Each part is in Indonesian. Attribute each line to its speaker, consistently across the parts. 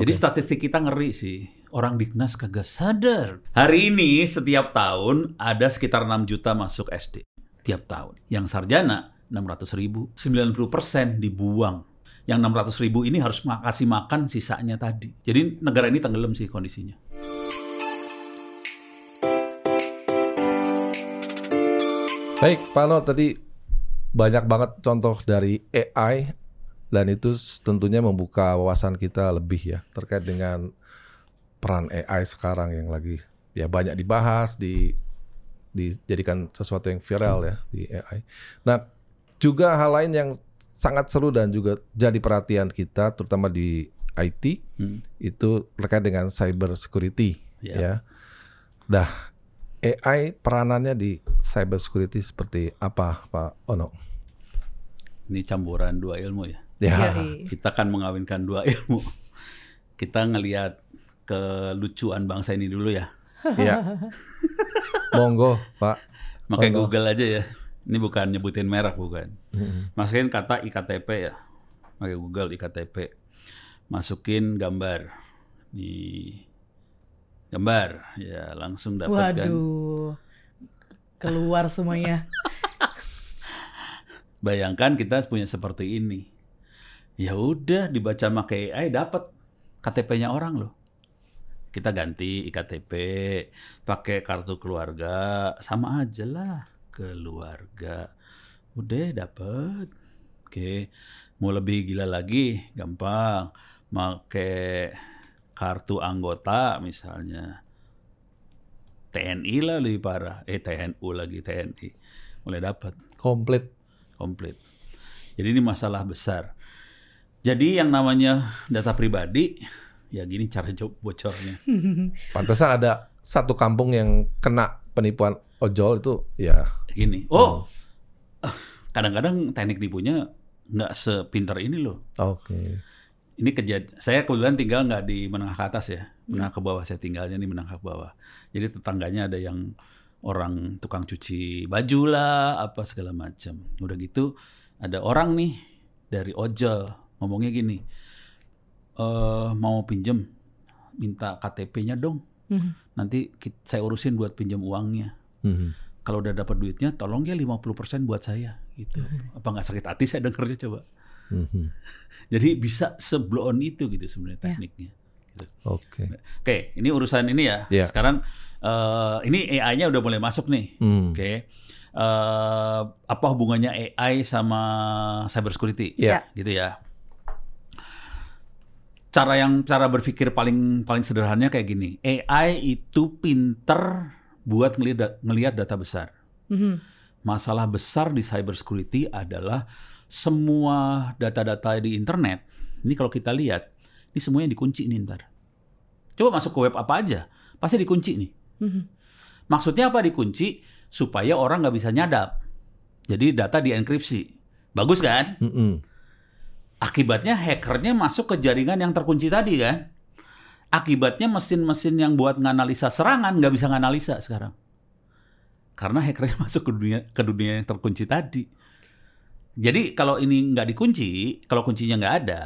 Speaker 1: Jadi statistik kita ngeri sih. Orang Dignas kagak sadar. Hari ini setiap tahun ada sekitar 6 juta masuk SD. Tiap tahun. Yang sarjana 600 ribu. 90% dibuang. Yang 600 ribu ini harus kasih makan sisanya tadi. Jadi negara ini tenggelam sih kondisinya.
Speaker 2: Baik, Pak Ano tadi banyak banget contoh dari AI dan itu tentunya membuka wawasan kita lebih ya terkait dengan peran AI sekarang yang lagi ya banyak dibahas di dijadikan sesuatu yang viral ya di AI. Nah, juga hal lain yang sangat seru dan juga jadi perhatian kita terutama di IT
Speaker 1: Hmm.
Speaker 2: itu terkait dengan cyber security
Speaker 1: Ya.
Speaker 2: ya. Dah AI peranannya di cyber security seperti apa, Pak Ono?
Speaker 1: Ini campuran dua ilmu ya.
Speaker 2: Ya,
Speaker 3: Yoi.
Speaker 1: Kita kan mengawinkan dua ilmu. Kita ngelihat kelucuan bangsa ini dulu ya.
Speaker 2: ya. Monggo, Pak. No.
Speaker 1: Google aja ya. Ini bukan nyebutin merek bukan.
Speaker 2: Mm-mm.
Speaker 1: Masukin kata IKTP ya. Pakai Google IKTP. Masukin gambar. Di gambar ya langsung dapatkan.
Speaker 3: Waduh. Keluar semuanya.
Speaker 1: Bayangkan kita punya seperti ini. Ya udah dibaca pakai AI dapat KTP-nya orang loh. Kita ganti IKTP, pakai kartu keluarga, sama aja lah keluarga. Udah dapat. Oke. Mau lebih gila lagi, gampang. Pakai kartu anggota misalnya. TNI lah lebih parah. Eh TNU lagi TNI. Mulai dapat
Speaker 2: Komplit.
Speaker 1: komplit. Jadi ini masalah besar. Jadi yang namanya data pribadi, ya gini cara bocornya.
Speaker 2: Pantesan ada satu kampung yang kena penipuan ojol itu ya.
Speaker 1: Gini, oh kadang-kadang teknik nipunya nggak sepinter ini loh.
Speaker 2: Oke.
Speaker 1: Ini kejadian, saya kebetulan tinggal nggak di menengah ke atas ya, menengah ke bawah. Saya tinggalnya di menengah ke bawah. Jadi tetangganya ada yang orang tukang cuci baju lah, apa segala macam. Udah gitu, ada orang nih dari ojol ngomongnya gini, eh mau pinjem, minta KTP-nya dong.
Speaker 3: Mhm.
Speaker 1: Nanti ki- saya urusin buat pinjam uangnya.
Speaker 2: Mhm.
Speaker 1: Kalau udah dapat duitnya, tolong ya 50% buat saya gitu. Apa nggak sakit hati saya dengernya coba.
Speaker 2: Mhm.
Speaker 1: Jadi bisa sebloon itu gitu sebenarnya
Speaker 3: Ya.
Speaker 1: tekniknya. Gitu.
Speaker 2: Oke.
Speaker 1: Oke, ini urusan ini ya.
Speaker 2: Iya.
Speaker 1: Sekarang eh, ini AI-nya udah mulai masuk nih.
Speaker 2: Hmm.
Speaker 1: Oke. Eh, apa hubungannya AI sama cyber security?
Speaker 2: Ya.
Speaker 1: Gitu ya. Cara yang cara berpikir paling paling sederhananya kayak gini. AI itu pinter buat ngelihat ngelihat data besar.
Speaker 3: Mhm.
Speaker 1: Masalah besar di cyber security adalah semua data-data di internet. Ini kalau kita lihat, ini semuanya dikunci nih ntar. Coba masuk ke web apa aja, pasti dikunci nih.
Speaker 3: Mhm.
Speaker 1: Maksudnya apa dikunci? Supaya orang nggak bisa nyadap. Jadi data dienkripsi. Bagus kan?
Speaker 2: Mhm.
Speaker 1: Akibatnya hackernya masuk ke jaringan yang terkunci tadi kan? Akibatnya mesin-mesin yang buat nganalisa serangan nggak bisa nganalisa sekarang. Karena hackernya masuk ke dunia ke dunia yang terkunci tadi. Jadi kalau ini nggak dikunci, kalau kuncinya nggak ada,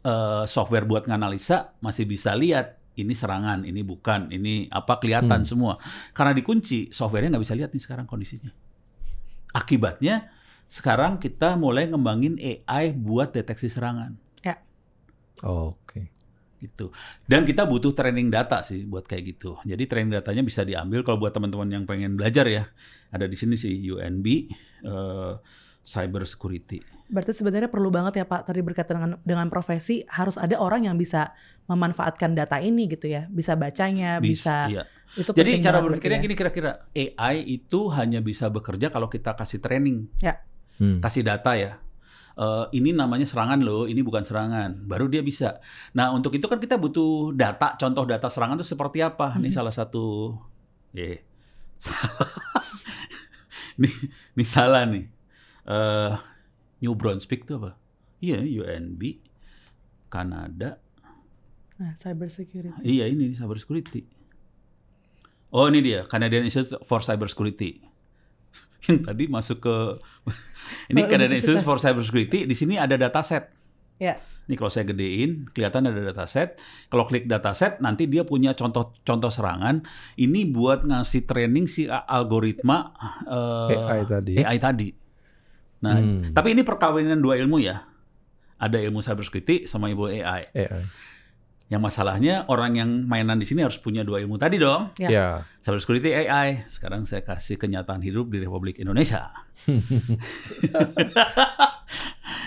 Speaker 1: eh, software buat nganalisa masih bisa lihat ini serangan, ini bukan, ini apa kelihatan
Speaker 2: Hmm.
Speaker 1: semua. Karena dikunci, softwarenya nggak bisa lihat nih sekarang kondisinya. Akibatnya sekarang kita mulai ngembangin AI buat deteksi serangan
Speaker 2: Oke.
Speaker 1: gitu. Dan kita butuh training data sih buat kayak gitu. Jadi training datanya bisa diambil kalau buat teman-teman yang pengen belajar ya. Ada di sini sih UNB eh, Cyber Security.
Speaker 3: Berarti sebenarnya perlu banget ya Pak tadi berkaitan dengan dengan profesi harus ada orang yang bisa memanfaatkan data ini gitu ya, bisa bacanya, bisa,
Speaker 1: iya.
Speaker 3: itu
Speaker 1: Jadi cara berpikirnya
Speaker 3: berarti
Speaker 1: gini kira-kira AI itu hanya bisa bekerja kalau kita kasih training,
Speaker 2: Hmm.
Speaker 1: kasih data ya. Eh, ini namanya serangan loh, ini bukan serangan. Baru dia bisa. Nah untuk itu kan kita butuh data, contoh data serangan itu seperti apa? Ini
Speaker 3: Mhm.
Speaker 1: salah satu, eh salah. ini, ini salah nih. Eh, New Brunswick itu apa? Iya, UNB, Kanada.
Speaker 3: Nah, cyber security.
Speaker 1: Iya ini cyber security. Oh ini dia Canadian Institute for Cyber Security. Yang tadi masuk ke ini
Speaker 3: Oh,
Speaker 1: Canadian Institute for Cyber Security. Di sini ada dataset.
Speaker 3: Ya.
Speaker 1: Ini kalau saya gedein, kelihatan ada dataset. Kalau klik dataset, nanti dia punya contoh-contoh serangan. Ini buat ngasih training si algoritma eh,
Speaker 2: AI tadi.
Speaker 1: AI tadi. Nah,
Speaker 2: Hmm.
Speaker 1: tapi ini perkawinan dua ilmu ya. Ada ilmu cybersecurity sama ilmu AI.
Speaker 2: AI.
Speaker 1: Yang masalahnya orang yang mainan di sini harus punya dua ilmu tadi dong.
Speaker 3: Ya.
Speaker 2: Ya.
Speaker 1: Cybersecurity AI. Sekarang saya kasih kenyataan hidup di Republik Indonesia.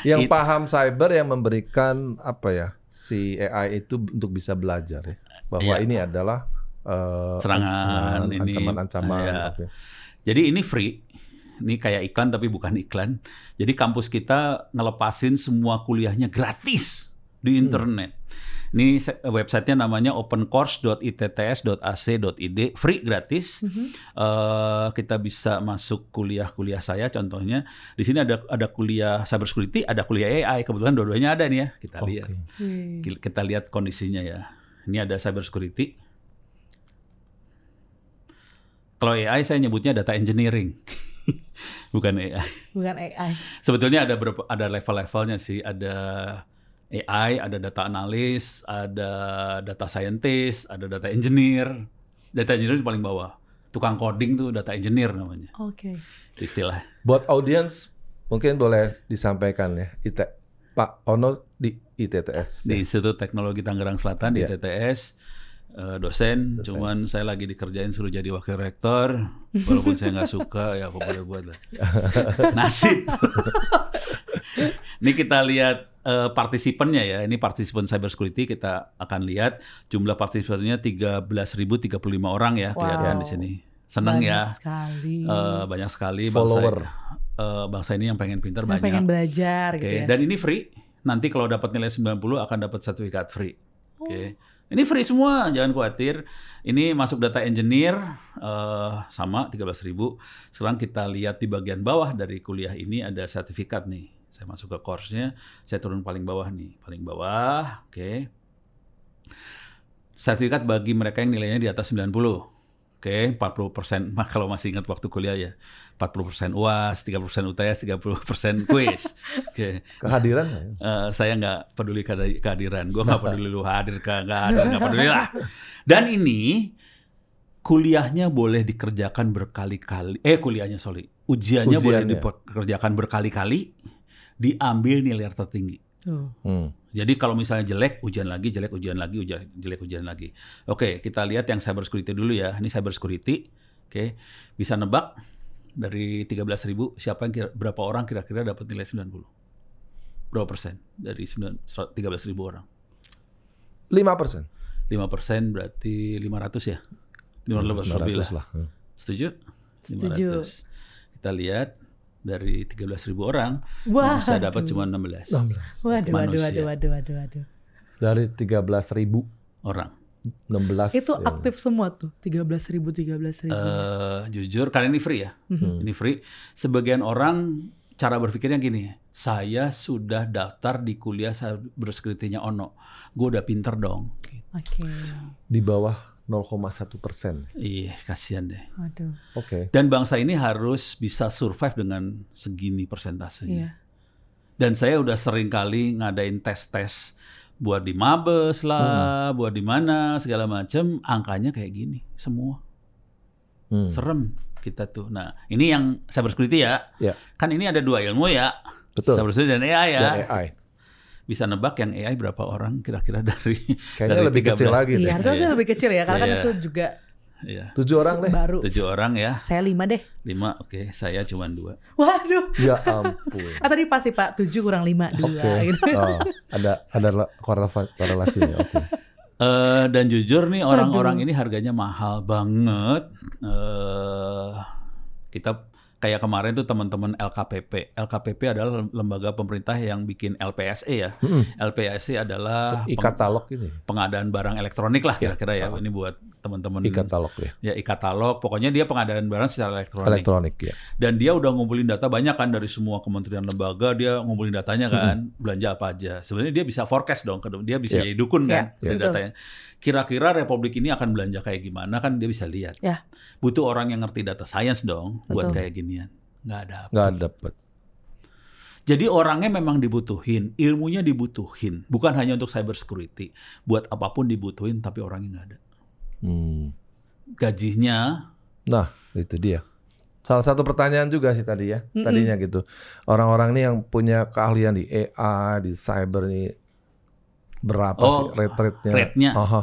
Speaker 2: Yang
Speaker 1: It-
Speaker 2: paham cyber yang memberikan apa ya si AI itu untuk bisa belajar ya bahwa
Speaker 1: Iya.
Speaker 2: ini adalah eh,
Speaker 1: Serangan, ini,
Speaker 2: ancaman-ancaman.
Speaker 1: ya.
Speaker 2: oke.
Speaker 1: Jadi ini free. Ini kayak iklan tapi bukan iklan. Jadi kampus kita ngelepasin semua kuliahnya gratis di internet. Ini websitenya namanya opencourse.itts.ac.id, free gratis. Eh, kita bisa masuk kuliah-kuliah saya contohnya. Di sini ada ada kuliah cybersecurity, ada kuliah AI. Kebetulan dua-duanya ada nih ya. Kita
Speaker 2: Oke.
Speaker 1: lihat. Ki- Kita lihat kondisinya ya. Ini ada cybersecurity. Kalau AI saya nyebutnya data engineering. Bukan AI.
Speaker 3: Bukan AI.
Speaker 1: Sebetulnya ada berapa ada level-levelnya sih. Ada AI, ada data analis, ada data scientist, ada data engineer. Data engineer di paling bawah. Tukang coding tuh data engineer namanya.
Speaker 3: Oke.
Speaker 1: Istilah.
Speaker 2: Buat audiens mungkin boleh disampaikan ya IT Pak Ono di ITTS.
Speaker 1: Di Institut Teknologi Tangerang Selatan di
Speaker 2: Iya.
Speaker 1: TTS eh, dosen,
Speaker 2: Dosen.
Speaker 1: cuman saya lagi dikerjain suruh jadi wakil rektor, walaupun saya nggak suka ya apa boleh buat lah. Nasib. Ini kita lihat eh, partisipannya ya. Ini partisipan cybersecurity kita akan lihat jumlah partisipannya 13.035 orang ya kelihatan
Speaker 3: Wow.
Speaker 1: di sini. Seneng
Speaker 3: Banyak
Speaker 1: ya.
Speaker 3: sekali.
Speaker 1: Eh, banyak sekali
Speaker 2: Follower.
Speaker 1: bangsa eh, bangsa ini yang pengen pinter
Speaker 3: Yang
Speaker 1: banyak.
Speaker 3: pengen belajar
Speaker 1: Oke,
Speaker 3: gitu ya.
Speaker 1: dan ini free. Nanti kalau dapat nilai 90 akan dapat sertifikat free.
Speaker 3: Oh.
Speaker 1: Oke. Ini free semua, jangan khawatir. Ini masuk data engineer eh, sama 13.000. Sekarang kita lihat di bagian bawah dari kuliah ini ada sertifikat nih. Saya masuk ke course-nya, saya turun paling bawah nih, paling bawah. Oke. Sertifikat bagi mereka yang nilainya di atas 90. Oke, 40% mah kalau masih ingat waktu kuliah ya. 40% UAS, 30% UTS, 30% kuis. Oke.
Speaker 2: Kehadiran ya?
Speaker 1: Eh, saya nggak peduli kehadi- kehadiran. Gue nggak peduli lu hadir ke nggak hadir, nggak peduli lah. Dan ini kuliahnya boleh dikerjakan berkali-kali. Eh kuliahnya sorry, ujiannya, boleh
Speaker 2: Ujiannya.
Speaker 1: dikerjakan berkali-kali, diambil nilai tertinggi.
Speaker 3: Tuh.
Speaker 2: Hmm.
Speaker 1: Jadi kalau misalnya jelek, ujian lagi, jelek, ujian lagi, ujian, jelek, ujian lagi. Oke, kita lihat yang cyber security dulu ya. Ini cyber security. Oke, bisa nebak dari 13.000 siapa yang kira, berapa orang kira-kira dapat nilai 90? Berapa persen dari 9 13.000 orang?
Speaker 2: 5 persen.
Speaker 1: 5 persen berarti 500 ya? 500 lebih lah.
Speaker 2: lah. Hmm.
Speaker 1: Setuju?
Speaker 3: Setuju.
Speaker 1: 500. Kita lihat dari 13.000 orang
Speaker 3: Wah.
Speaker 1: yang bisa dapat cuma 16
Speaker 3: Waduh, waduh,
Speaker 1: Manusia.
Speaker 3: waduh, waduh, waduh, waduh.
Speaker 2: Dari 13 ribu,
Speaker 1: orang.
Speaker 2: 16.
Speaker 3: Itu
Speaker 2: ya.
Speaker 3: aktif semua tuh, 13 ribu, 13 ribu.
Speaker 1: eh jujur karena ini free ya.
Speaker 3: Mhm.
Speaker 1: Ini free. Sebagian orang cara berpikirnya gini, saya sudah daftar di kuliah cybersecurity-nya Ono. Gue udah pinter dong.
Speaker 3: Oke,
Speaker 2: Di bawah 0,1 persen.
Speaker 1: Iya, kasihan deh.
Speaker 3: waduh.
Speaker 2: Oke.
Speaker 1: Dan bangsa ini harus bisa survive dengan segini persentasenya.
Speaker 3: Iya.
Speaker 1: Dan saya udah sering kali ngadain tes-tes buat di Mabes lah, buat di mana segala macam, angkanya kayak gini semua.
Speaker 2: Hmm.
Speaker 1: Serem kita tuh. Nah, ini yang cybersecurity ya.
Speaker 2: Ya.
Speaker 1: Kan ini ada dua ilmu ya.
Speaker 2: Betul.
Speaker 1: Cybersecurity dan AI ya.
Speaker 2: Dan AI.
Speaker 1: Bisa nebak yang AI berapa orang kira-kira dari
Speaker 2: Kayaknya
Speaker 1: dari
Speaker 2: lebih kecil
Speaker 1: 13.
Speaker 2: lagi deh.
Speaker 3: Iya, harusnya
Speaker 1: Iya.
Speaker 3: lebih kecil ya, karena kan
Speaker 1: Iya.
Speaker 3: itu juga
Speaker 1: Iya.
Speaker 2: Tujuh orang deh.
Speaker 3: baru.
Speaker 1: Tujuh orang ya.
Speaker 3: Saya lima deh.
Speaker 1: Lima, oke. Saya cuma dua.
Speaker 3: Waduh.
Speaker 2: Ya ampun.
Speaker 3: Ah tadi pasti Pak, 7 kurang 5, 2
Speaker 2: Oke.
Speaker 3: gitu.
Speaker 2: Oh, ada ada la- korela- korelasinya. Oke.
Speaker 1: Eh dan jujur nih orang-orang ini harganya mahal banget. Eh kita kayak kemarin tuh teman-teman LKPP. LKPP adalah lembaga pemerintah yang bikin LPSE ya.
Speaker 2: Mm-mm.
Speaker 1: LPSE adalah peng-
Speaker 2: E-katalog ini.
Speaker 1: pengadaan barang elektronik lah kira-kira ya. Ini buat teman-teman
Speaker 2: E-katalog ya.
Speaker 1: ya e-katalog. Pokoknya dia pengadaan barang secara elektronik.
Speaker 2: Elektronik ya.
Speaker 1: Dan dia udah ngumpulin data banyak kan dari semua kementerian lembaga, dia ngumpulin datanya kan, belanja apa aja. Sebenarnya dia bisa forecast dong, dia bisa
Speaker 2: Iya.
Speaker 1: jadi dukun kan
Speaker 3: Iya,
Speaker 1: dari
Speaker 3: betul.
Speaker 1: datanya. Kira-kira Republik ini akan belanja kayak gimana kan dia bisa lihat.
Speaker 3: Ya.
Speaker 1: Butuh orang yang ngerti data science dong buat
Speaker 3: Betul.
Speaker 1: kayak ginian. Nggak ada.
Speaker 2: Nggak dapet.
Speaker 1: Jadi orangnya memang dibutuhin, ilmunya dibutuhin, bukan hanya untuk cyber security. Buat apa pun dibutuhin, tapi orangnya nggak ada.
Speaker 2: Hmm.
Speaker 1: Gajinya,
Speaker 2: Nah, itu dia. Salah satu pertanyaan juga sih tadi ya,
Speaker 3: Mm-mm.
Speaker 2: tadinya gitu. Orang-orang nih yang punya keahlian di AI, di cyber nih berapa
Speaker 1: Oh,
Speaker 2: sih rate rate-nya?
Speaker 1: rate-nya.
Speaker 2: Aha,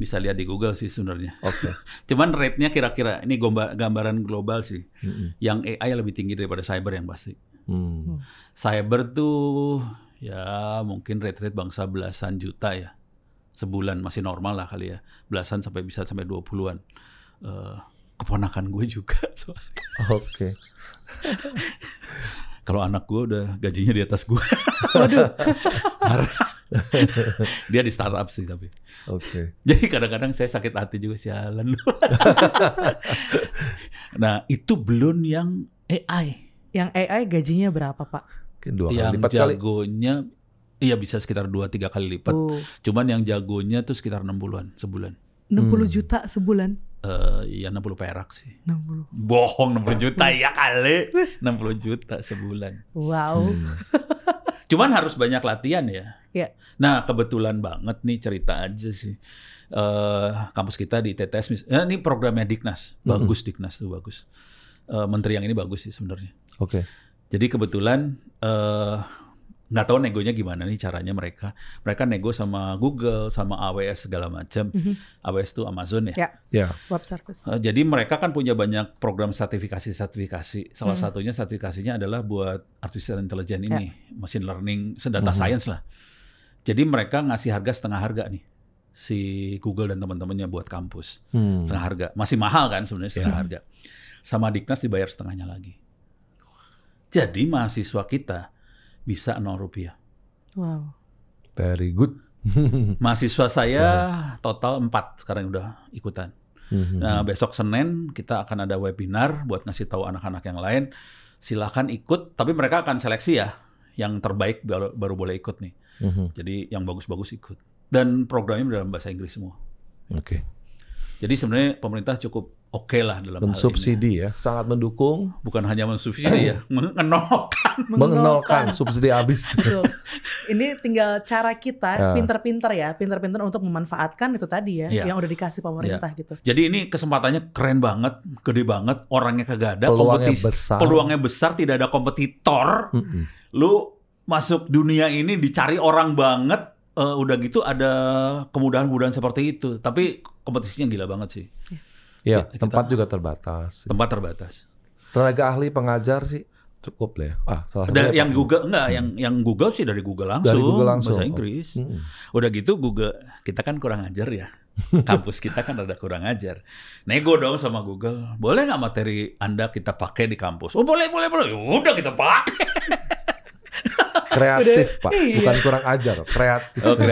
Speaker 1: bisa lihat di Google sih sebenarnya.
Speaker 2: Oke.
Speaker 1: Cuman rate-nya kira-kira, ini gambaran global sih.
Speaker 2: Mm-mm.
Speaker 1: Yang AI lebih tinggi daripada cyber yang pasti.
Speaker 2: Hmm.
Speaker 1: Cyber tuh ya mungkin rate-rate bangsa belasan juta ya. Sebulan masih normal lah kali ya. Belasan sampai bisa sampai 20-an. Eh, keponakan gue juga. soalnya.
Speaker 2: Oke.
Speaker 1: Kalau anak gue udah gajinya di atas gue.
Speaker 3: Waduh.
Speaker 1: Dia di startup sih tapi.
Speaker 2: Oke.
Speaker 1: Jadi kadang-kadang saya sakit hati juga sialan. nah itu belum yang AI.
Speaker 3: Yang AI gajinya berapa pak?
Speaker 2: Dua kali
Speaker 1: yang
Speaker 2: lipat kali.
Speaker 1: Iya bisa sekitar 2-3 kali lipat.
Speaker 3: Oh,
Speaker 1: Cuman yang jagonya tuh sekitar 60-an sebulan.
Speaker 3: 60
Speaker 2: Hmm.
Speaker 3: juta sebulan.
Speaker 1: Eh ya 60 perak sih.
Speaker 3: 60.
Speaker 1: Bohong 60 juta ya kali. 60 juta sebulan.
Speaker 3: Wow.
Speaker 2: Hmm.
Speaker 1: Cuman harus banyak latihan ya.
Speaker 3: Iya.
Speaker 1: Nah, kebetulan banget nih cerita aja sih. Eh kampus kita di TTS mis- eh, ini programnya Diknas. Bagus Diknas tuh bagus. Eh, menteri yang ini bagus sih sebenarnya.
Speaker 2: Oke.
Speaker 1: Jadi kebetulan eh nggak tahu negonya gimana nih caranya mereka. Mereka nego sama Google, sama AWS segala macam.
Speaker 3: Mhm.
Speaker 1: AWS tuh Amazon ya.
Speaker 3: Ya.
Speaker 2: Ya.
Speaker 3: Web service.
Speaker 1: Eh, jadi mereka kan punya banyak program sertifikasi-sertifikasi. Salah
Speaker 3: Hmm.
Speaker 1: satunya sertifikasinya adalah buat artificial intelligence ini, machine learning, data
Speaker 2: Mhm.
Speaker 1: science lah. Jadi mereka ngasih harga setengah harga nih si Google dan teman-temannya buat kampus.
Speaker 2: Hmm.
Speaker 1: Setengah harga. Masih mahal kan sebenarnya setengah
Speaker 2: Ya.
Speaker 1: harga. Sama Diknas dibayar setengahnya lagi. Jadi mahasiswa kita bisa nol rupiah.
Speaker 3: Wow.
Speaker 2: Very good.
Speaker 1: Mahasiswa saya total 4 sekarang udah ikutan.
Speaker 2: Hmm.
Speaker 1: Nah, besok Senin kita akan ada webinar buat ngasih tahu anak-anak yang lain. Silahkan ikut, tapi mereka akan seleksi ya. Yang terbaik baru, baru boleh ikut nih.
Speaker 2: Mhm.
Speaker 1: Jadi yang bagus-bagus ikut. Dan programnya dalam bahasa Inggris semua.
Speaker 2: Oke.
Speaker 1: Jadi sebenarnya pemerintah cukup oke lah dalam hal ini.
Speaker 2: Mensubsidi ya, sangat mendukung,
Speaker 1: Bukan hanya mensubsidi ya, mengenolkan.
Speaker 2: mengenolkan subsidi habis.
Speaker 3: Betul. Ini tinggal cara kita
Speaker 2: Ya.
Speaker 3: pinter-pinter ya, pinter-pinter untuk memanfaatkan itu tadi ya,
Speaker 1: Iya.
Speaker 3: yang udah dikasih pemerintah gitu.
Speaker 1: Jadi ini kesempatannya keren banget, gede banget, orangnya kagak ada,
Speaker 2: Peluangnya
Speaker 1: kompetis-
Speaker 2: besar.
Speaker 1: peluangnya besar, tidak ada kompetitor.
Speaker 2: Mm-mm.
Speaker 1: lu masuk dunia ini dicari orang banget eh, udah gitu ada kemudahan-kemudahan seperti itu tapi kompetisinya gila banget sih
Speaker 2: Ya,
Speaker 1: Kita-
Speaker 2: tempat juga terbatas.
Speaker 1: tempat terbatas
Speaker 2: Tenaga ahli pengajar sih cukup lah ya. Ah, salah
Speaker 1: dan yang
Speaker 2: Pak.
Speaker 1: Google enggak yang yang Google sih dari Google langsung,
Speaker 2: Dari Google langsung.
Speaker 1: bahasa
Speaker 2: Oh.
Speaker 1: Inggris
Speaker 2: Mm-mm.
Speaker 1: udah gitu Google kita kan kurang ajar ya kampus kita kan ada kurang ajar nego dong sama Google boleh nggak materi anda kita pakai di kampus oh boleh boleh boleh udah kita pakai
Speaker 2: Kreatif, Pak.
Speaker 3: iya.
Speaker 2: Bukan kurang ajar, kreatif.
Speaker 1: Oke.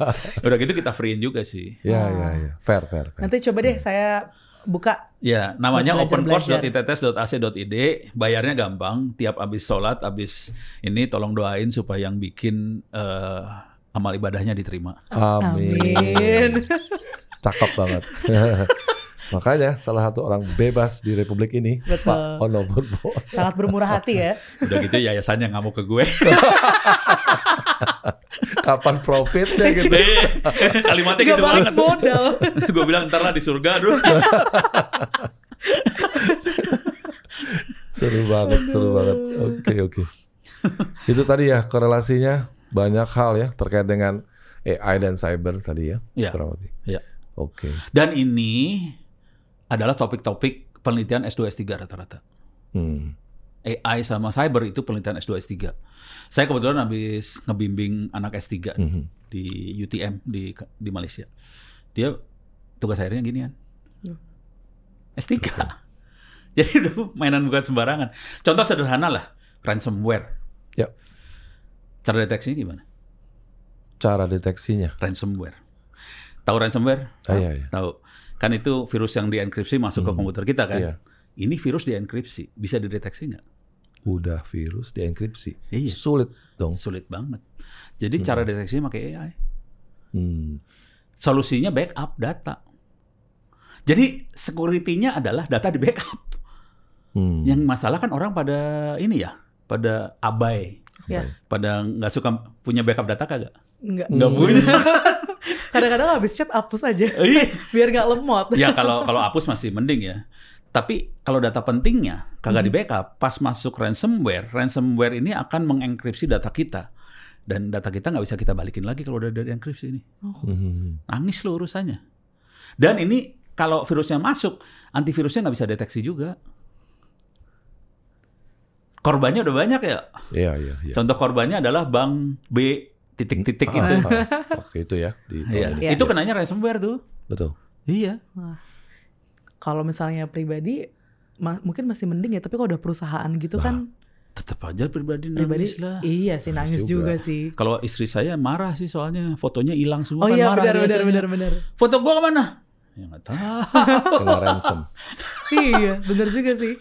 Speaker 1: udah gitu kita freein juga sih
Speaker 2: Ya, ya, ya. Fair, fair, fair.
Speaker 3: Nanti coba deh saya buka
Speaker 1: Ya, namanya
Speaker 3: belajar-belajar.
Speaker 1: opencourse.its.ac.id. Bayarnya gampang. Tiap habis sholat, habis ini tolong doain supaya yang bikin eh, amal ibadahnya diterima.
Speaker 2: Amin.
Speaker 3: Amin.
Speaker 2: Cakep banget. Makanya salah satu orang bebas di Republik ini,
Speaker 3: Betul.
Speaker 2: Pak Ono Purbo.
Speaker 3: Sangat bermurah hati ya.
Speaker 1: Udah gitu yayasannya ngamuk ke gue.
Speaker 2: Kapan profitnya gitu?
Speaker 1: Kalimatnya
Speaker 3: Gak
Speaker 1: gitu banget.
Speaker 3: modal.
Speaker 1: gue bilang ntar lah di surga dulu.
Speaker 2: Seru banget, seru banget. Oke, oke. Itu tadi ya korelasinya banyak hal ya terkait dengan AI dan cyber tadi ya.
Speaker 1: Iya.
Speaker 2: kurang lebih.
Speaker 1: Iya.
Speaker 2: Oke.
Speaker 1: Dan ini adalah topik-topik penelitian S2 S3 rata-rata.
Speaker 2: Hmm.
Speaker 1: AI sama cyber itu penelitian S2 S3. Saya kebetulan habis ngebimbing anak S3 nih,
Speaker 2: Mhm.
Speaker 1: di UTM di di Malaysia. Dia tugas akhirnya ginian.
Speaker 3: Hmm.
Speaker 1: S3. Jadi udah mainan bukan sembarangan. Contoh sederhana lah, ransomware.
Speaker 2: Ya.
Speaker 1: Cara deteksinya gimana?
Speaker 2: Cara deteksinya.
Speaker 1: Ransomware. Tahu ransomware?
Speaker 2: Ah, iya, iya.
Speaker 1: Tahu. Kan itu virus yang dienkripsi masuk ke
Speaker 2: Hmm.
Speaker 1: komputer kita kan?
Speaker 2: Iya.
Speaker 1: Ini virus dienkripsi, bisa dideteksi nggak?
Speaker 2: Udah virus dienkripsi.
Speaker 1: Iya.
Speaker 2: Sulit dong.
Speaker 1: Sulit banget. Jadi cara deteksinya pakai AI.
Speaker 2: Hmm.
Speaker 1: Solusinya backup data. Jadi security-nya adalah data di backup.
Speaker 2: Hmm.
Speaker 1: Yang masalah kan orang pada ini ya, pada abai,
Speaker 3: Ya.
Speaker 1: pada nggak suka punya backup data kagak?
Speaker 3: Enggak.
Speaker 1: Nggak punya.
Speaker 3: Kadang-kadang habis chat hapus aja
Speaker 1: Iya.
Speaker 3: biar nggak lemot.
Speaker 1: ya kalau kalau hapus masih mending ya. Tapi kalau data pentingnya kagak di backup, pas masuk ransomware, ransomware ini akan mengenkripsi data kita. Dan data kita nggak bisa kita balikin lagi kalau udah dari enkripsi ini.
Speaker 2: Mhm.
Speaker 1: Nangis lo urusannya. Dan ini kalau virusnya masuk, antivirusnya nggak bisa deteksi juga. Korbannya udah banyak ya.
Speaker 2: Iya, iya, iya.
Speaker 1: Contoh korbannya adalah bank B titik-titik
Speaker 2: Ah,
Speaker 1: itu.
Speaker 2: ah, waktu itu ya di
Speaker 1: Iya.
Speaker 2: ini.
Speaker 3: Iya.
Speaker 1: Itu kenanya ransomware tuh.
Speaker 2: Betul.
Speaker 1: Iya.
Speaker 3: Kalau misalnya pribadi ma- mungkin masih mending ya, tapi kalau udah perusahaan gitu kan
Speaker 1: Tetap aja pribadi
Speaker 3: pribadi
Speaker 1: nangis lah.
Speaker 3: iya sih nangis
Speaker 2: Nangis
Speaker 3: juga.
Speaker 2: juga.
Speaker 3: sih.
Speaker 1: Kalau istri saya marah sih soalnya fotonya hilang semua
Speaker 3: Oh
Speaker 1: kan
Speaker 3: iya
Speaker 1: marah
Speaker 3: benar benar benar benar.
Speaker 1: Foto gua ke mana? Ya nggak tahu.
Speaker 2: Kena ransom.
Speaker 3: iya, benar juga sih.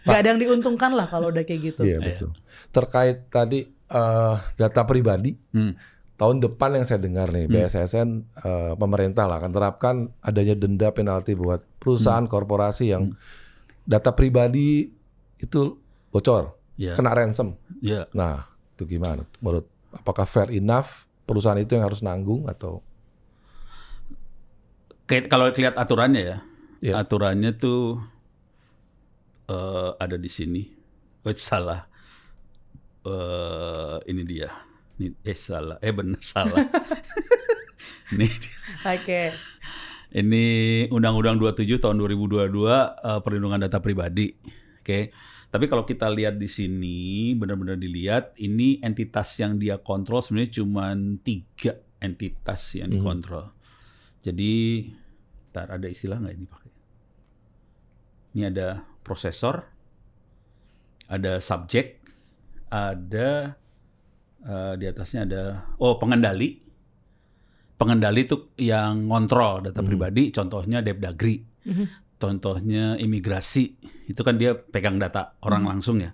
Speaker 3: Gak ada yang diuntungkan lah kalau udah kayak gitu.
Speaker 2: Iya, betul. Terkait tadi eh, data pribadi
Speaker 1: Hmm.
Speaker 2: tahun depan yang saya dengar nih BSSN eh, pemerintah lah akan terapkan adanya denda penalti buat perusahaan korporasi yang data pribadi itu bocor,
Speaker 1: Ya,
Speaker 2: kena ransom.
Speaker 1: ya.
Speaker 2: Nah, itu gimana? Menurut apakah fair enough perusahaan itu yang harus nanggung atau
Speaker 1: kalau lihat aturannya ya,
Speaker 2: Iya.
Speaker 1: aturannya tuh eh, ada di sini. Oh, salah. Eh, ini dia. Ini, eh salah. Eh benar salah. ini.
Speaker 3: Oke.
Speaker 1: Ini Undang-Undang 27 tahun 2022 eh, perlindungan data pribadi. Oke. Tapi kalau kita lihat di sini, benar-benar dilihat, ini entitas yang dia kontrol sebenarnya cuma tiga entitas yang
Speaker 2: Mhm.
Speaker 1: dikontrol. Jadi, ntar ada istilah nggak ini pakai? Ini ada prosesor, ada subjek, ada eh, di atasnya ada oh pengendali. Pengendali itu yang ngontrol data
Speaker 2: Hmm.
Speaker 1: pribadi, contohnya Depdagri,
Speaker 3: Mhm.
Speaker 1: contohnya imigrasi, itu kan dia pegang data orang langsung ya.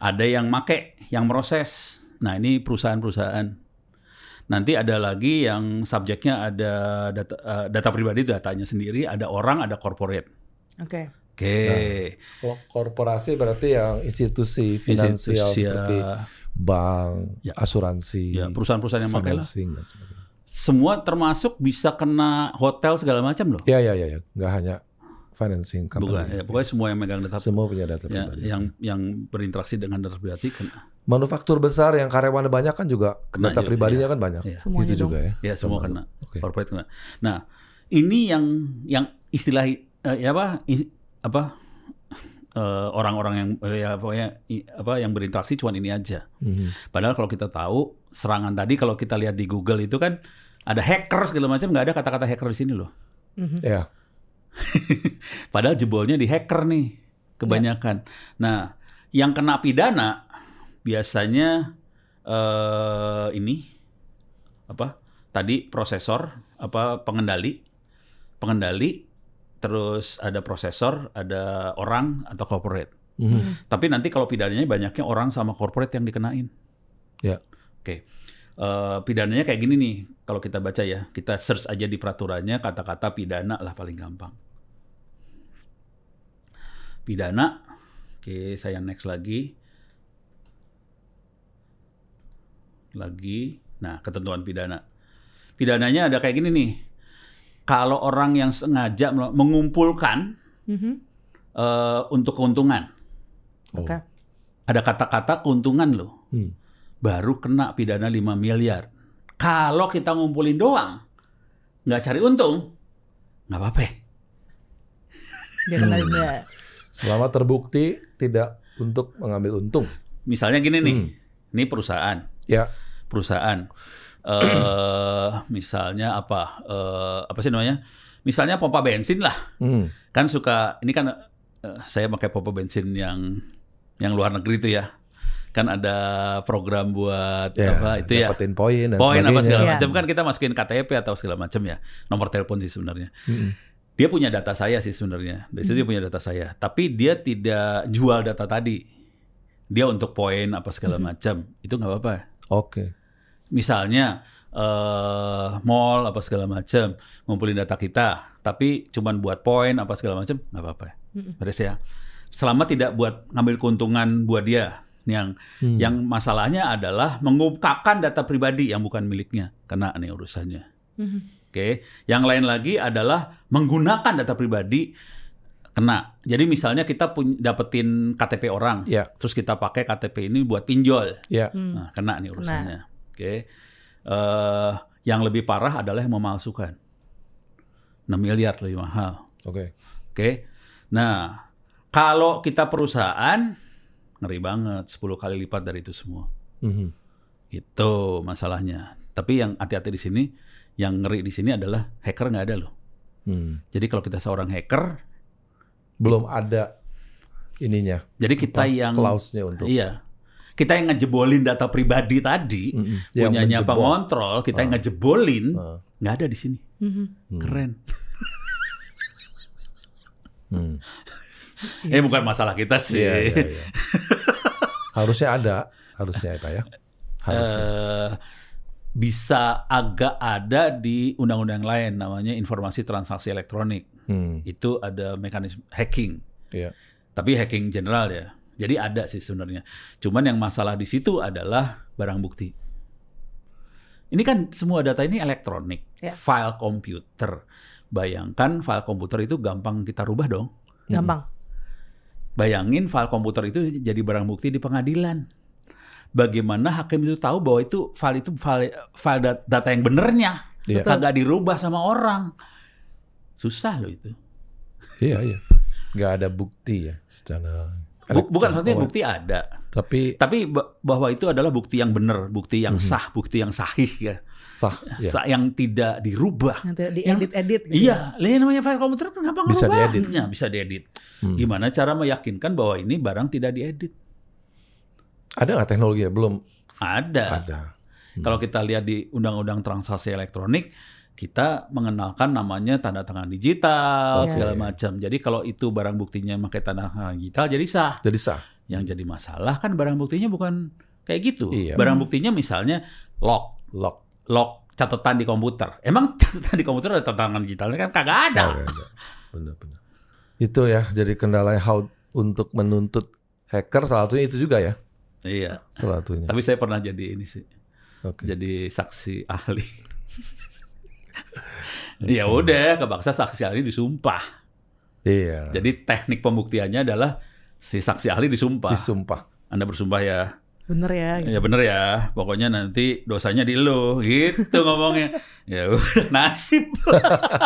Speaker 1: Ada yang make, yang proses. Nah ini perusahaan-perusahaan. Nanti ada lagi yang subjeknya ada data, eh, data pribadi datanya sendiri, ada orang, ada corporate.
Speaker 3: Oke.
Speaker 1: Oke.
Speaker 2: Oh, korporasi berarti yang institusi finansial
Speaker 1: Institusi,
Speaker 2: seperti
Speaker 1: ya,
Speaker 2: bank,
Speaker 1: Ya.
Speaker 2: asuransi,
Speaker 1: ya, perusahaan-perusahaan yang pakai lah.
Speaker 2: financing dan sebagainya.
Speaker 1: Semua termasuk bisa kena hotel segala macam loh.
Speaker 2: Ya, ya, ya, ya. Nggak hanya financing company.
Speaker 1: Bukan, ya, pokoknya semua yang megang data
Speaker 2: Semua punya data
Speaker 1: ya,
Speaker 2: pribadi.
Speaker 1: yang yang berinteraksi dengan data pribadi kena.
Speaker 2: Manufaktur besar yang karyawannya banyak kan juga
Speaker 1: Kena
Speaker 2: data
Speaker 1: juga,
Speaker 2: pribadinya
Speaker 1: ya.
Speaker 2: kan banyak.
Speaker 1: Ya.
Speaker 3: Semuanya
Speaker 2: Itu
Speaker 3: dong.
Speaker 2: juga ya.
Speaker 1: Ya semua
Speaker 2: Termasuk.
Speaker 1: kena.
Speaker 2: Oke.
Speaker 1: Corporate kena. Nah, ini yang yang istilah eh, ya apa apa eh, orang-orang yang eh, ya pokoknya i- apa yang berinteraksi cuman ini aja.
Speaker 2: Mhm.
Speaker 1: Padahal kalau kita tahu serangan tadi kalau kita lihat di Google itu kan ada hacker segala macam nggak ada kata-kata hacker di sini loh.
Speaker 3: Mhm.
Speaker 2: Ya.
Speaker 1: Padahal jebolnya di hacker nih kebanyakan. Nah, yang kena pidana biasanya eh ini apa? Tadi prosesor, apa pengendali, pengendali, terus ada prosesor, ada orang atau corporate.
Speaker 2: Mhm.
Speaker 1: Tapi nanti kalau pidananya banyaknya orang sama corporate yang dikenain.
Speaker 2: Ya.
Speaker 1: Oke. Eh, pidananya kayak gini nih, kalau kita baca ya, kita search aja di peraturannya kata-kata pidana lah paling gampang. Pidana, oke saya next lagi. Lagi, nah ketentuan pidana. Pidananya ada kayak gini nih, kalau orang yang sengaja mengumpulkan
Speaker 3: Mhm.
Speaker 1: eh, untuk keuntungan,
Speaker 2: Oh.
Speaker 3: Oke.
Speaker 1: ada kata-kata keuntungan loh.
Speaker 2: Hmm.
Speaker 1: baru kena pidana 5 miliar. Kalau kita ngumpulin doang, nggak cari untung, nggak apa-apa.
Speaker 3: Dia kena
Speaker 2: Hmm. Selama terbukti tidak untuk mengambil untung.
Speaker 1: Misalnya gini nih,
Speaker 2: Hmm.
Speaker 1: ini perusahaan,
Speaker 2: Ya.
Speaker 1: perusahaan, eh misalnya apa, eh apa sih namanya? Misalnya pompa bensin lah,
Speaker 2: Hmm.
Speaker 1: kan suka, ini kan eh, saya pakai pompa bensin yang yang luar negeri itu ya, kan ada program buat
Speaker 2: Ya,
Speaker 1: apa itu ya,
Speaker 2: poin dan
Speaker 1: poin apa segala
Speaker 3: Iya.
Speaker 1: macam kan kita masukin KTP atau segala macam ya, nomor telepon sih sebenarnya.
Speaker 2: Mm-mm.
Speaker 1: dia punya data saya sih sebenarnya. Dari situ dia punya data saya. Tapi dia tidak jual data tadi. Dia untuk poin apa segala macam. Itu nggak apa-apa.
Speaker 2: Oke.
Speaker 1: Misalnya eh mall apa segala macam ngumpulin data kita, tapi cuman buat poin apa segala macam nggak apa-apa.
Speaker 3: Mm-mm.
Speaker 1: Beres ya. Selama tidak buat ngambil keuntungan buat dia. Yang
Speaker 2: Hmm.
Speaker 1: yang masalahnya adalah mengungkapkan data pribadi yang bukan miliknya. Kena nih urusannya.
Speaker 3: Mhm.
Speaker 1: Oke. Yang lain lagi adalah menggunakan data pribadi kena. Jadi misalnya kita pun dapetin KTP orang,
Speaker 2: Ya,
Speaker 1: terus kita pakai KTP ini buat pinjol.
Speaker 2: ya.
Speaker 3: Hmm.
Speaker 1: Nah, kena nih urusannya. Oke. Eh, yang lebih parah adalah yang memalsukan. 6 miliar lebih mahal.
Speaker 2: Oke.
Speaker 1: Oke. Nah, kalau kita perusahaan ngeri banget 10 kali lipat dari itu semua.
Speaker 2: Mhm.
Speaker 1: Itu masalahnya. Tapi yang hati-hati di sini, yang ngeri di sini adalah hacker nggak ada loh.
Speaker 2: Hmm.
Speaker 1: Jadi kalau kita seorang hacker,
Speaker 2: Belum ada ininya.
Speaker 1: jadi kita
Speaker 2: apa,
Speaker 1: yang
Speaker 2: clause-nya untuk
Speaker 1: iya, kita yang ngejebolin data pribadi tadi.
Speaker 2: Yang
Speaker 1: punyanya
Speaker 2: menjebol.
Speaker 1: pengontrol, kita yang ngejebolin,
Speaker 2: Ah.
Speaker 1: nggak ada di sini.
Speaker 3: Mhm.
Speaker 2: Hmm.
Speaker 1: Keren.
Speaker 2: Hmm.
Speaker 1: Eh bukan masalah kita sih.
Speaker 2: Iya, iya, iya. harusnya ada, harusnya Pak ya. Harusnya.
Speaker 1: Eh, bisa agak ada di undang-undang lain namanya informasi transaksi elektronik.
Speaker 2: Hmm.
Speaker 1: Itu ada mekanisme hacking.
Speaker 2: Iya.
Speaker 1: Tapi hacking general ya. Jadi ada sih sebenarnya. Cuman yang masalah di situ adalah barang bukti. Ini kan semua data ini elektronik,
Speaker 3: Ya.
Speaker 1: file komputer. Bayangkan file komputer itu gampang kita rubah dong.
Speaker 3: Gampang.
Speaker 1: Bayangin file komputer itu jadi barang bukti di pengadilan. Bagaimana hakim itu tahu bahwa itu file itu file, file dat- data yang benernya,
Speaker 2: Iya.
Speaker 1: kagak dirubah sama orang. Susah loh itu.
Speaker 2: Iya, iya. Nggak ada bukti ya secara
Speaker 1: bukan maksudnya bukti ada,
Speaker 2: Tapi
Speaker 1: tapi ba- bahwa itu adalah bukti yang benar, bukti yang
Speaker 2: Mhm.
Speaker 1: sah, bukti yang sahih ya,
Speaker 2: sah. Ya.
Speaker 1: Sa- yang tidak dirubah. Yang-
Speaker 3: diedit-edit gitu.
Speaker 1: Iya, lah yang namanya file komputer kenapa
Speaker 2: Bisa diedit.
Speaker 1: Bisa diedit.
Speaker 2: Hmm.
Speaker 1: Gimana cara meyakinkan bahwa ini barang tidak diedit?
Speaker 2: Ada nggak teknologi ya? Belum
Speaker 1: Ada.
Speaker 2: ada. Hmm.
Speaker 1: Kalau kita lihat di Undang-Undang Transaksi Elektronik, kita mengenalkan namanya tanda tangan digital
Speaker 2: Oke.
Speaker 1: segala macam. Jadi kalau itu barang buktinya pakai tanda tangan digital, jadi sah.
Speaker 2: Jadi sah.
Speaker 1: Yang jadi masalah kan barang buktinya bukan kayak gitu.
Speaker 2: Iya.
Speaker 1: Barang buktinya misalnya lock,
Speaker 2: Lock.
Speaker 1: lock catatan di komputer. Emang catatan di komputer ada tanda tangan digitalnya kan kagak ada.
Speaker 2: Nggak ada. Benar-benar. Itu ya jadi kendalanya how untuk menuntut hacker salah satunya itu juga ya.
Speaker 1: Iya.
Speaker 2: Salah satunya.
Speaker 1: Tapi saya pernah jadi ini sih,
Speaker 2: Oke.
Speaker 1: jadi saksi ahli. ya udah, kebaksa saksi ahli disumpah.
Speaker 2: Iya.
Speaker 1: Jadi teknik pembuktiannya adalah si saksi ahli disumpah.
Speaker 2: Disumpah.
Speaker 1: Anda bersumpah ya,
Speaker 3: Bener ya. gitu.
Speaker 1: ya bener ya. Pokoknya nanti dosanya di lo, gitu ngomongnya. Ya udah nasib.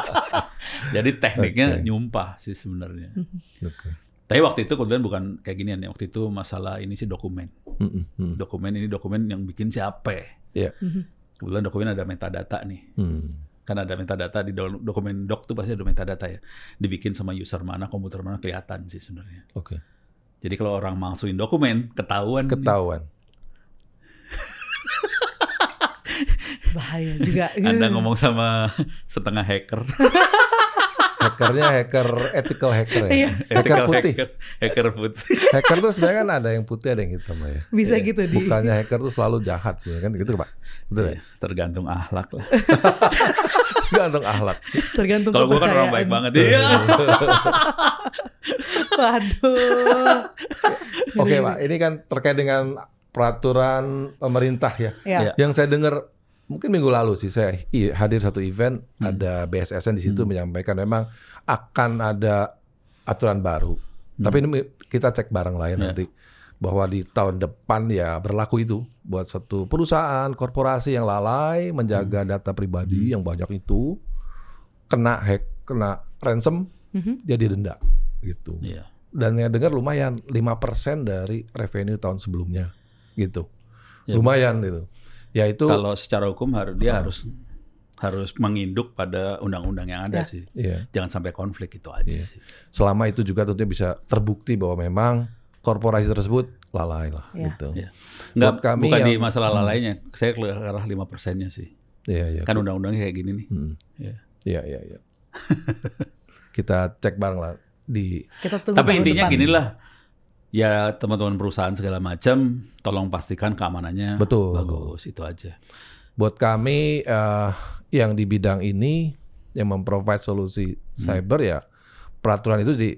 Speaker 1: Jadi tekniknya
Speaker 2: Oke.
Speaker 1: nyumpah sih sebenarnya.
Speaker 2: Oke.
Speaker 1: Tapi waktu itu kemudian bukan kayak ginian ya. Waktu itu masalah ini sih dokumen.
Speaker 2: Mm.
Speaker 1: Dokumen ini dokumen yang bikin siapa?
Speaker 2: Iya.
Speaker 3: Mhm.
Speaker 1: Kebetulan dokumen ada metadata nih.
Speaker 2: Hmm.
Speaker 1: Kan ada metadata di do- dokumen doc tuh pasti ada metadata ya. Dibikin sama user mana, komputer mana kelihatan sih sebenarnya.
Speaker 2: Oke.
Speaker 1: Jadi kalau orang malsuin dokumen, ketahuan.
Speaker 2: Ketahuan.
Speaker 3: Bahaya juga.
Speaker 1: Anda ngomong sama setengah hacker.
Speaker 2: Hackernya hacker ethical hacker ya.
Speaker 3: Iya.
Speaker 2: hacker
Speaker 1: Ethical
Speaker 2: putih.
Speaker 1: Hacker, hacker putih.
Speaker 2: Hacker tuh sebenarnya kan ada yang putih ada yang hitam ya.
Speaker 3: Bisa
Speaker 1: Iya.
Speaker 3: gitu di.
Speaker 2: Bukannya hacker tuh selalu jahat sebenarnya kan gitu Pak. Betul ya?
Speaker 1: Iya, Tergantung ahlak lah.
Speaker 2: Gantung akhlak.
Speaker 3: Tergantung
Speaker 1: Kalau gue kan orang baik banget. Iya.
Speaker 3: Waduh.
Speaker 2: Oke Pak, ini kan terkait dengan peraturan pemerintah ya.
Speaker 3: Ya.
Speaker 2: Yang saya dengar mungkin minggu lalu sih saya hadir satu event ada BSSN di situ menyampaikan memang akan ada aturan baru. Tapi ini kita cek bareng lah ya
Speaker 1: Ya.
Speaker 2: nanti bahwa di tahun depan ya berlaku itu buat satu perusahaan korporasi yang lalai menjaga data pribadi yang banyak itu kena hack, kena ransom
Speaker 3: Mhm.
Speaker 2: dia didenda gitu.
Speaker 1: Iya.
Speaker 2: Dan yang dengar lumayan 5% dari revenue tahun sebelumnya gitu.
Speaker 1: Ya.
Speaker 2: lumayan gitu. Ya itu
Speaker 1: Kalau secara hukum harus dia
Speaker 2: Ah.
Speaker 1: harus harus menginduk pada undang-undang yang ada
Speaker 3: Ya.
Speaker 1: sih.
Speaker 2: Iya.
Speaker 1: Jangan sampai konflik itu aja
Speaker 2: Iya.
Speaker 1: sih.
Speaker 2: selama itu juga tentunya bisa terbukti bahwa memang korporasi tersebut lalai lah
Speaker 3: Iya.
Speaker 2: gitu.
Speaker 1: Iya. Enggak,
Speaker 2: Buat kami
Speaker 1: bukan di
Speaker 2: yang-
Speaker 1: masalah
Speaker 2: Hmm.
Speaker 1: lalainya. Saya ke arah 5 persennya sih.
Speaker 2: Iya, iya.
Speaker 1: Kan undang-undangnya kayak gini nih.
Speaker 2: Hmm.
Speaker 1: Iya.
Speaker 2: Iya, iya, iya. Kita cek bareng lah di
Speaker 3: Kita tunggu
Speaker 1: Tapi intinya
Speaker 3: depan.
Speaker 1: gini lah. Ya teman-teman perusahaan segala macam, tolong pastikan keamanannya
Speaker 2: Betul.
Speaker 1: bagus itu aja.
Speaker 2: buat kami eh, yang di bidang ini yang memprovide solusi
Speaker 1: Hmm.
Speaker 2: cyber ya peraturan itu di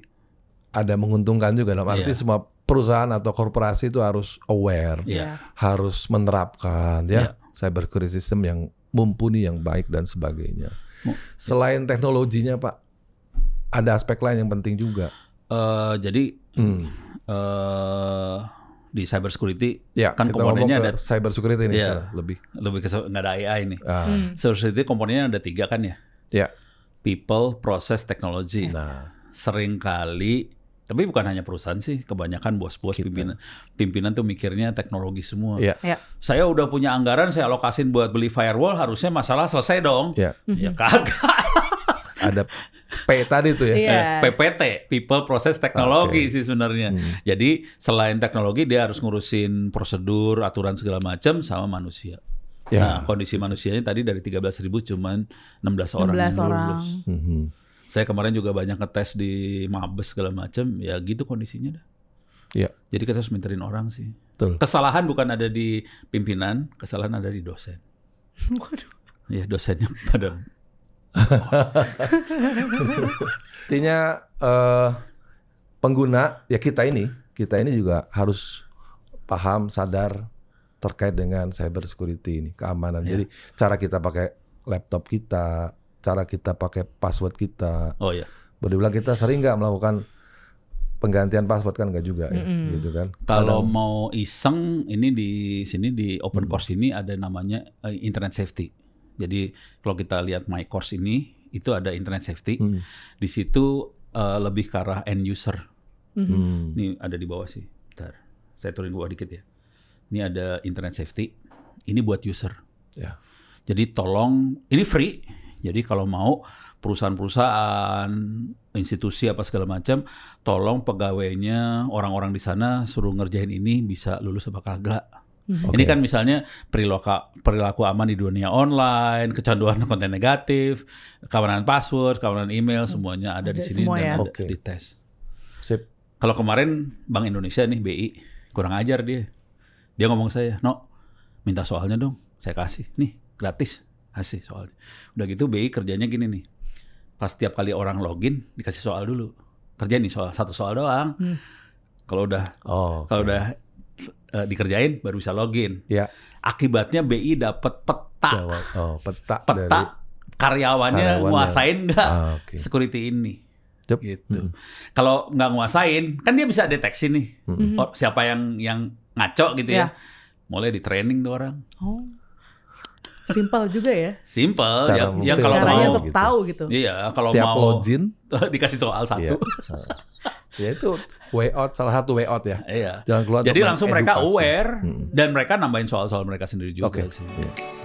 Speaker 2: ada menguntungkan juga dalam arti
Speaker 1: Iya.
Speaker 2: semua perusahaan atau korporasi itu harus aware,
Speaker 1: Iya.
Speaker 2: harus menerapkan ya
Speaker 1: Iya.
Speaker 2: cyber security system yang mumpuni, yang baik dan sebagainya. Selain teknologinya, Pak, ada aspek lain yang penting juga.
Speaker 1: Eh, jadi
Speaker 2: Hmm.
Speaker 1: Eh di cyber security
Speaker 2: Ya,
Speaker 1: Kan
Speaker 2: kita
Speaker 1: komponennya ada-
Speaker 2: cyber security nih
Speaker 1: Iya.
Speaker 2: sekarang, lebih.
Speaker 1: lebih ke nggak ada AI nih.
Speaker 2: Ah,
Speaker 3: Hmm.
Speaker 1: Cyber security komponennya ada tiga kan ya?
Speaker 2: Ya.
Speaker 1: People, process, technology.
Speaker 2: Nah,
Speaker 1: Sering kali, tapi bukan hanya perusahaan sih, kebanyakan bos-bos pimpinan pimpinan tuh mikirnya teknologi semua.
Speaker 2: Iya.
Speaker 3: Ya.
Speaker 1: Saya udah punya anggaran, saya alokasin buat beli firewall, harusnya masalah selesai dong.
Speaker 2: ya
Speaker 1: Ya kagak.
Speaker 2: ada P tadi tuh ya.
Speaker 3: Iya.
Speaker 1: Eh, PPT, People Process Technology
Speaker 2: Oke.
Speaker 1: sih sebenarnya.
Speaker 2: Hmm.
Speaker 1: Jadi selain teknologi dia harus ngurusin prosedur, aturan segala macam sama manusia.
Speaker 2: Ya.
Speaker 1: Nah, kondisi manusianya tadi dari 13.000 cuman 16 orang
Speaker 3: 16
Speaker 1: yang
Speaker 3: orang.
Speaker 1: lulus.
Speaker 2: Mhm.
Speaker 1: Saya kemarin juga banyak ngetes di Mabes segala macam, ya gitu kondisinya dah.
Speaker 2: Iya.
Speaker 1: Jadi kita harus minterin orang sih.
Speaker 2: Betul.
Speaker 1: Kesalahan bukan ada di pimpinan, kesalahan ada di dosen.
Speaker 3: Waduh.
Speaker 1: Ya dosennya pada
Speaker 2: Artinya eh, pengguna ya kita ini, kita ini juga harus paham, sadar terkait dengan cyber security ini, keamanan.
Speaker 1: Ya.
Speaker 2: Jadi cara kita pakai laptop kita, cara kita pakai password kita.
Speaker 1: Oh ya.
Speaker 2: Boleh bilang kita sering nggak melakukan penggantian password kan nggak juga ya,
Speaker 3: Mm-mm.
Speaker 2: gitu kan?
Speaker 1: Kalau
Speaker 2: Kadang-
Speaker 1: mau iseng, ini di sini di
Speaker 2: Hmm.
Speaker 1: open course ini ada namanya eh, internet safety. Jadi kalau kita lihat my course ini, itu ada internet safety.
Speaker 2: Hmm.
Speaker 1: Di situ eh, lebih ke arah end user.
Speaker 3: Mhm.
Speaker 2: Hmm.
Speaker 1: Ini ada di bawah sih. Bentar. Saya turunin bawah dikit ya. Ini ada internet safety. Ini buat user.
Speaker 2: Ya.
Speaker 1: Jadi tolong ini free. Jadi kalau mau perusahaan-perusahaan, institusi apa segala macam, tolong pegawainya orang-orang di sana suruh ngerjain ini bisa lulus apa kagak.
Speaker 3: Mhm.
Speaker 1: Ini kan misalnya perilaku perilaku aman di dunia online, kecanduan konten negatif, keamanan password, keamanan email, semuanya ada, di sini
Speaker 3: semua
Speaker 1: dan
Speaker 3: ya.
Speaker 1: ada
Speaker 2: Oke.
Speaker 1: di tes.
Speaker 2: Sip.
Speaker 1: Kalau kemarin Bank Indonesia nih BI kurang ajar dia. Dia ngomong saya, "No, minta soalnya dong." Saya kasih. Nih, gratis. Kasih soalnya. Udah gitu BI kerjanya gini nih. Pas tiap kali orang login dikasih soal dulu. Kerja nih soal satu soal doang.
Speaker 3: Hmm.
Speaker 1: Kalau udah
Speaker 2: Oh.
Speaker 1: kalau udah eh, dikerjain baru bisa login.
Speaker 2: Ya.
Speaker 1: Akibatnya BI dapat peta.
Speaker 2: Jawab. Oh, peta,
Speaker 1: Peta
Speaker 2: dari
Speaker 1: karyawannya
Speaker 2: karyawannya.
Speaker 1: nguasain nggak
Speaker 2: Ah, oke.
Speaker 1: security ini.
Speaker 2: Yup.
Speaker 1: Gitu. Kalau nggak nguasain, kan dia bisa deteksi nih.
Speaker 2: Mm-mm.
Speaker 1: Oh, siapa yang yang ngaco gitu ya.
Speaker 3: Ya.
Speaker 1: Mulai di training tuh orang.
Speaker 3: Oh. Simpel juga ya.
Speaker 1: Simple
Speaker 2: Cara
Speaker 1: yang, yang kalau
Speaker 3: Caranya
Speaker 1: mau
Speaker 3: untuk
Speaker 2: gitu.
Speaker 3: tahu gitu.
Speaker 1: iya, kalau
Speaker 2: Setiap
Speaker 1: mau
Speaker 2: login
Speaker 1: dikasih soal
Speaker 2: Iya.
Speaker 1: satu.
Speaker 2: Ya itu way out salah satu way out ya.
Speaker 1: Iya.
Speaker 2: Jangan keluar
Speaker 1: Jadi langsung mereka aware
Speaker 2: Mm.
Speaker 1: dan mereka nambahin soal-soal mereka sendiri juga
Speaker 2: Oke.
Speaker 1: sih.
Speaker 2: Iya.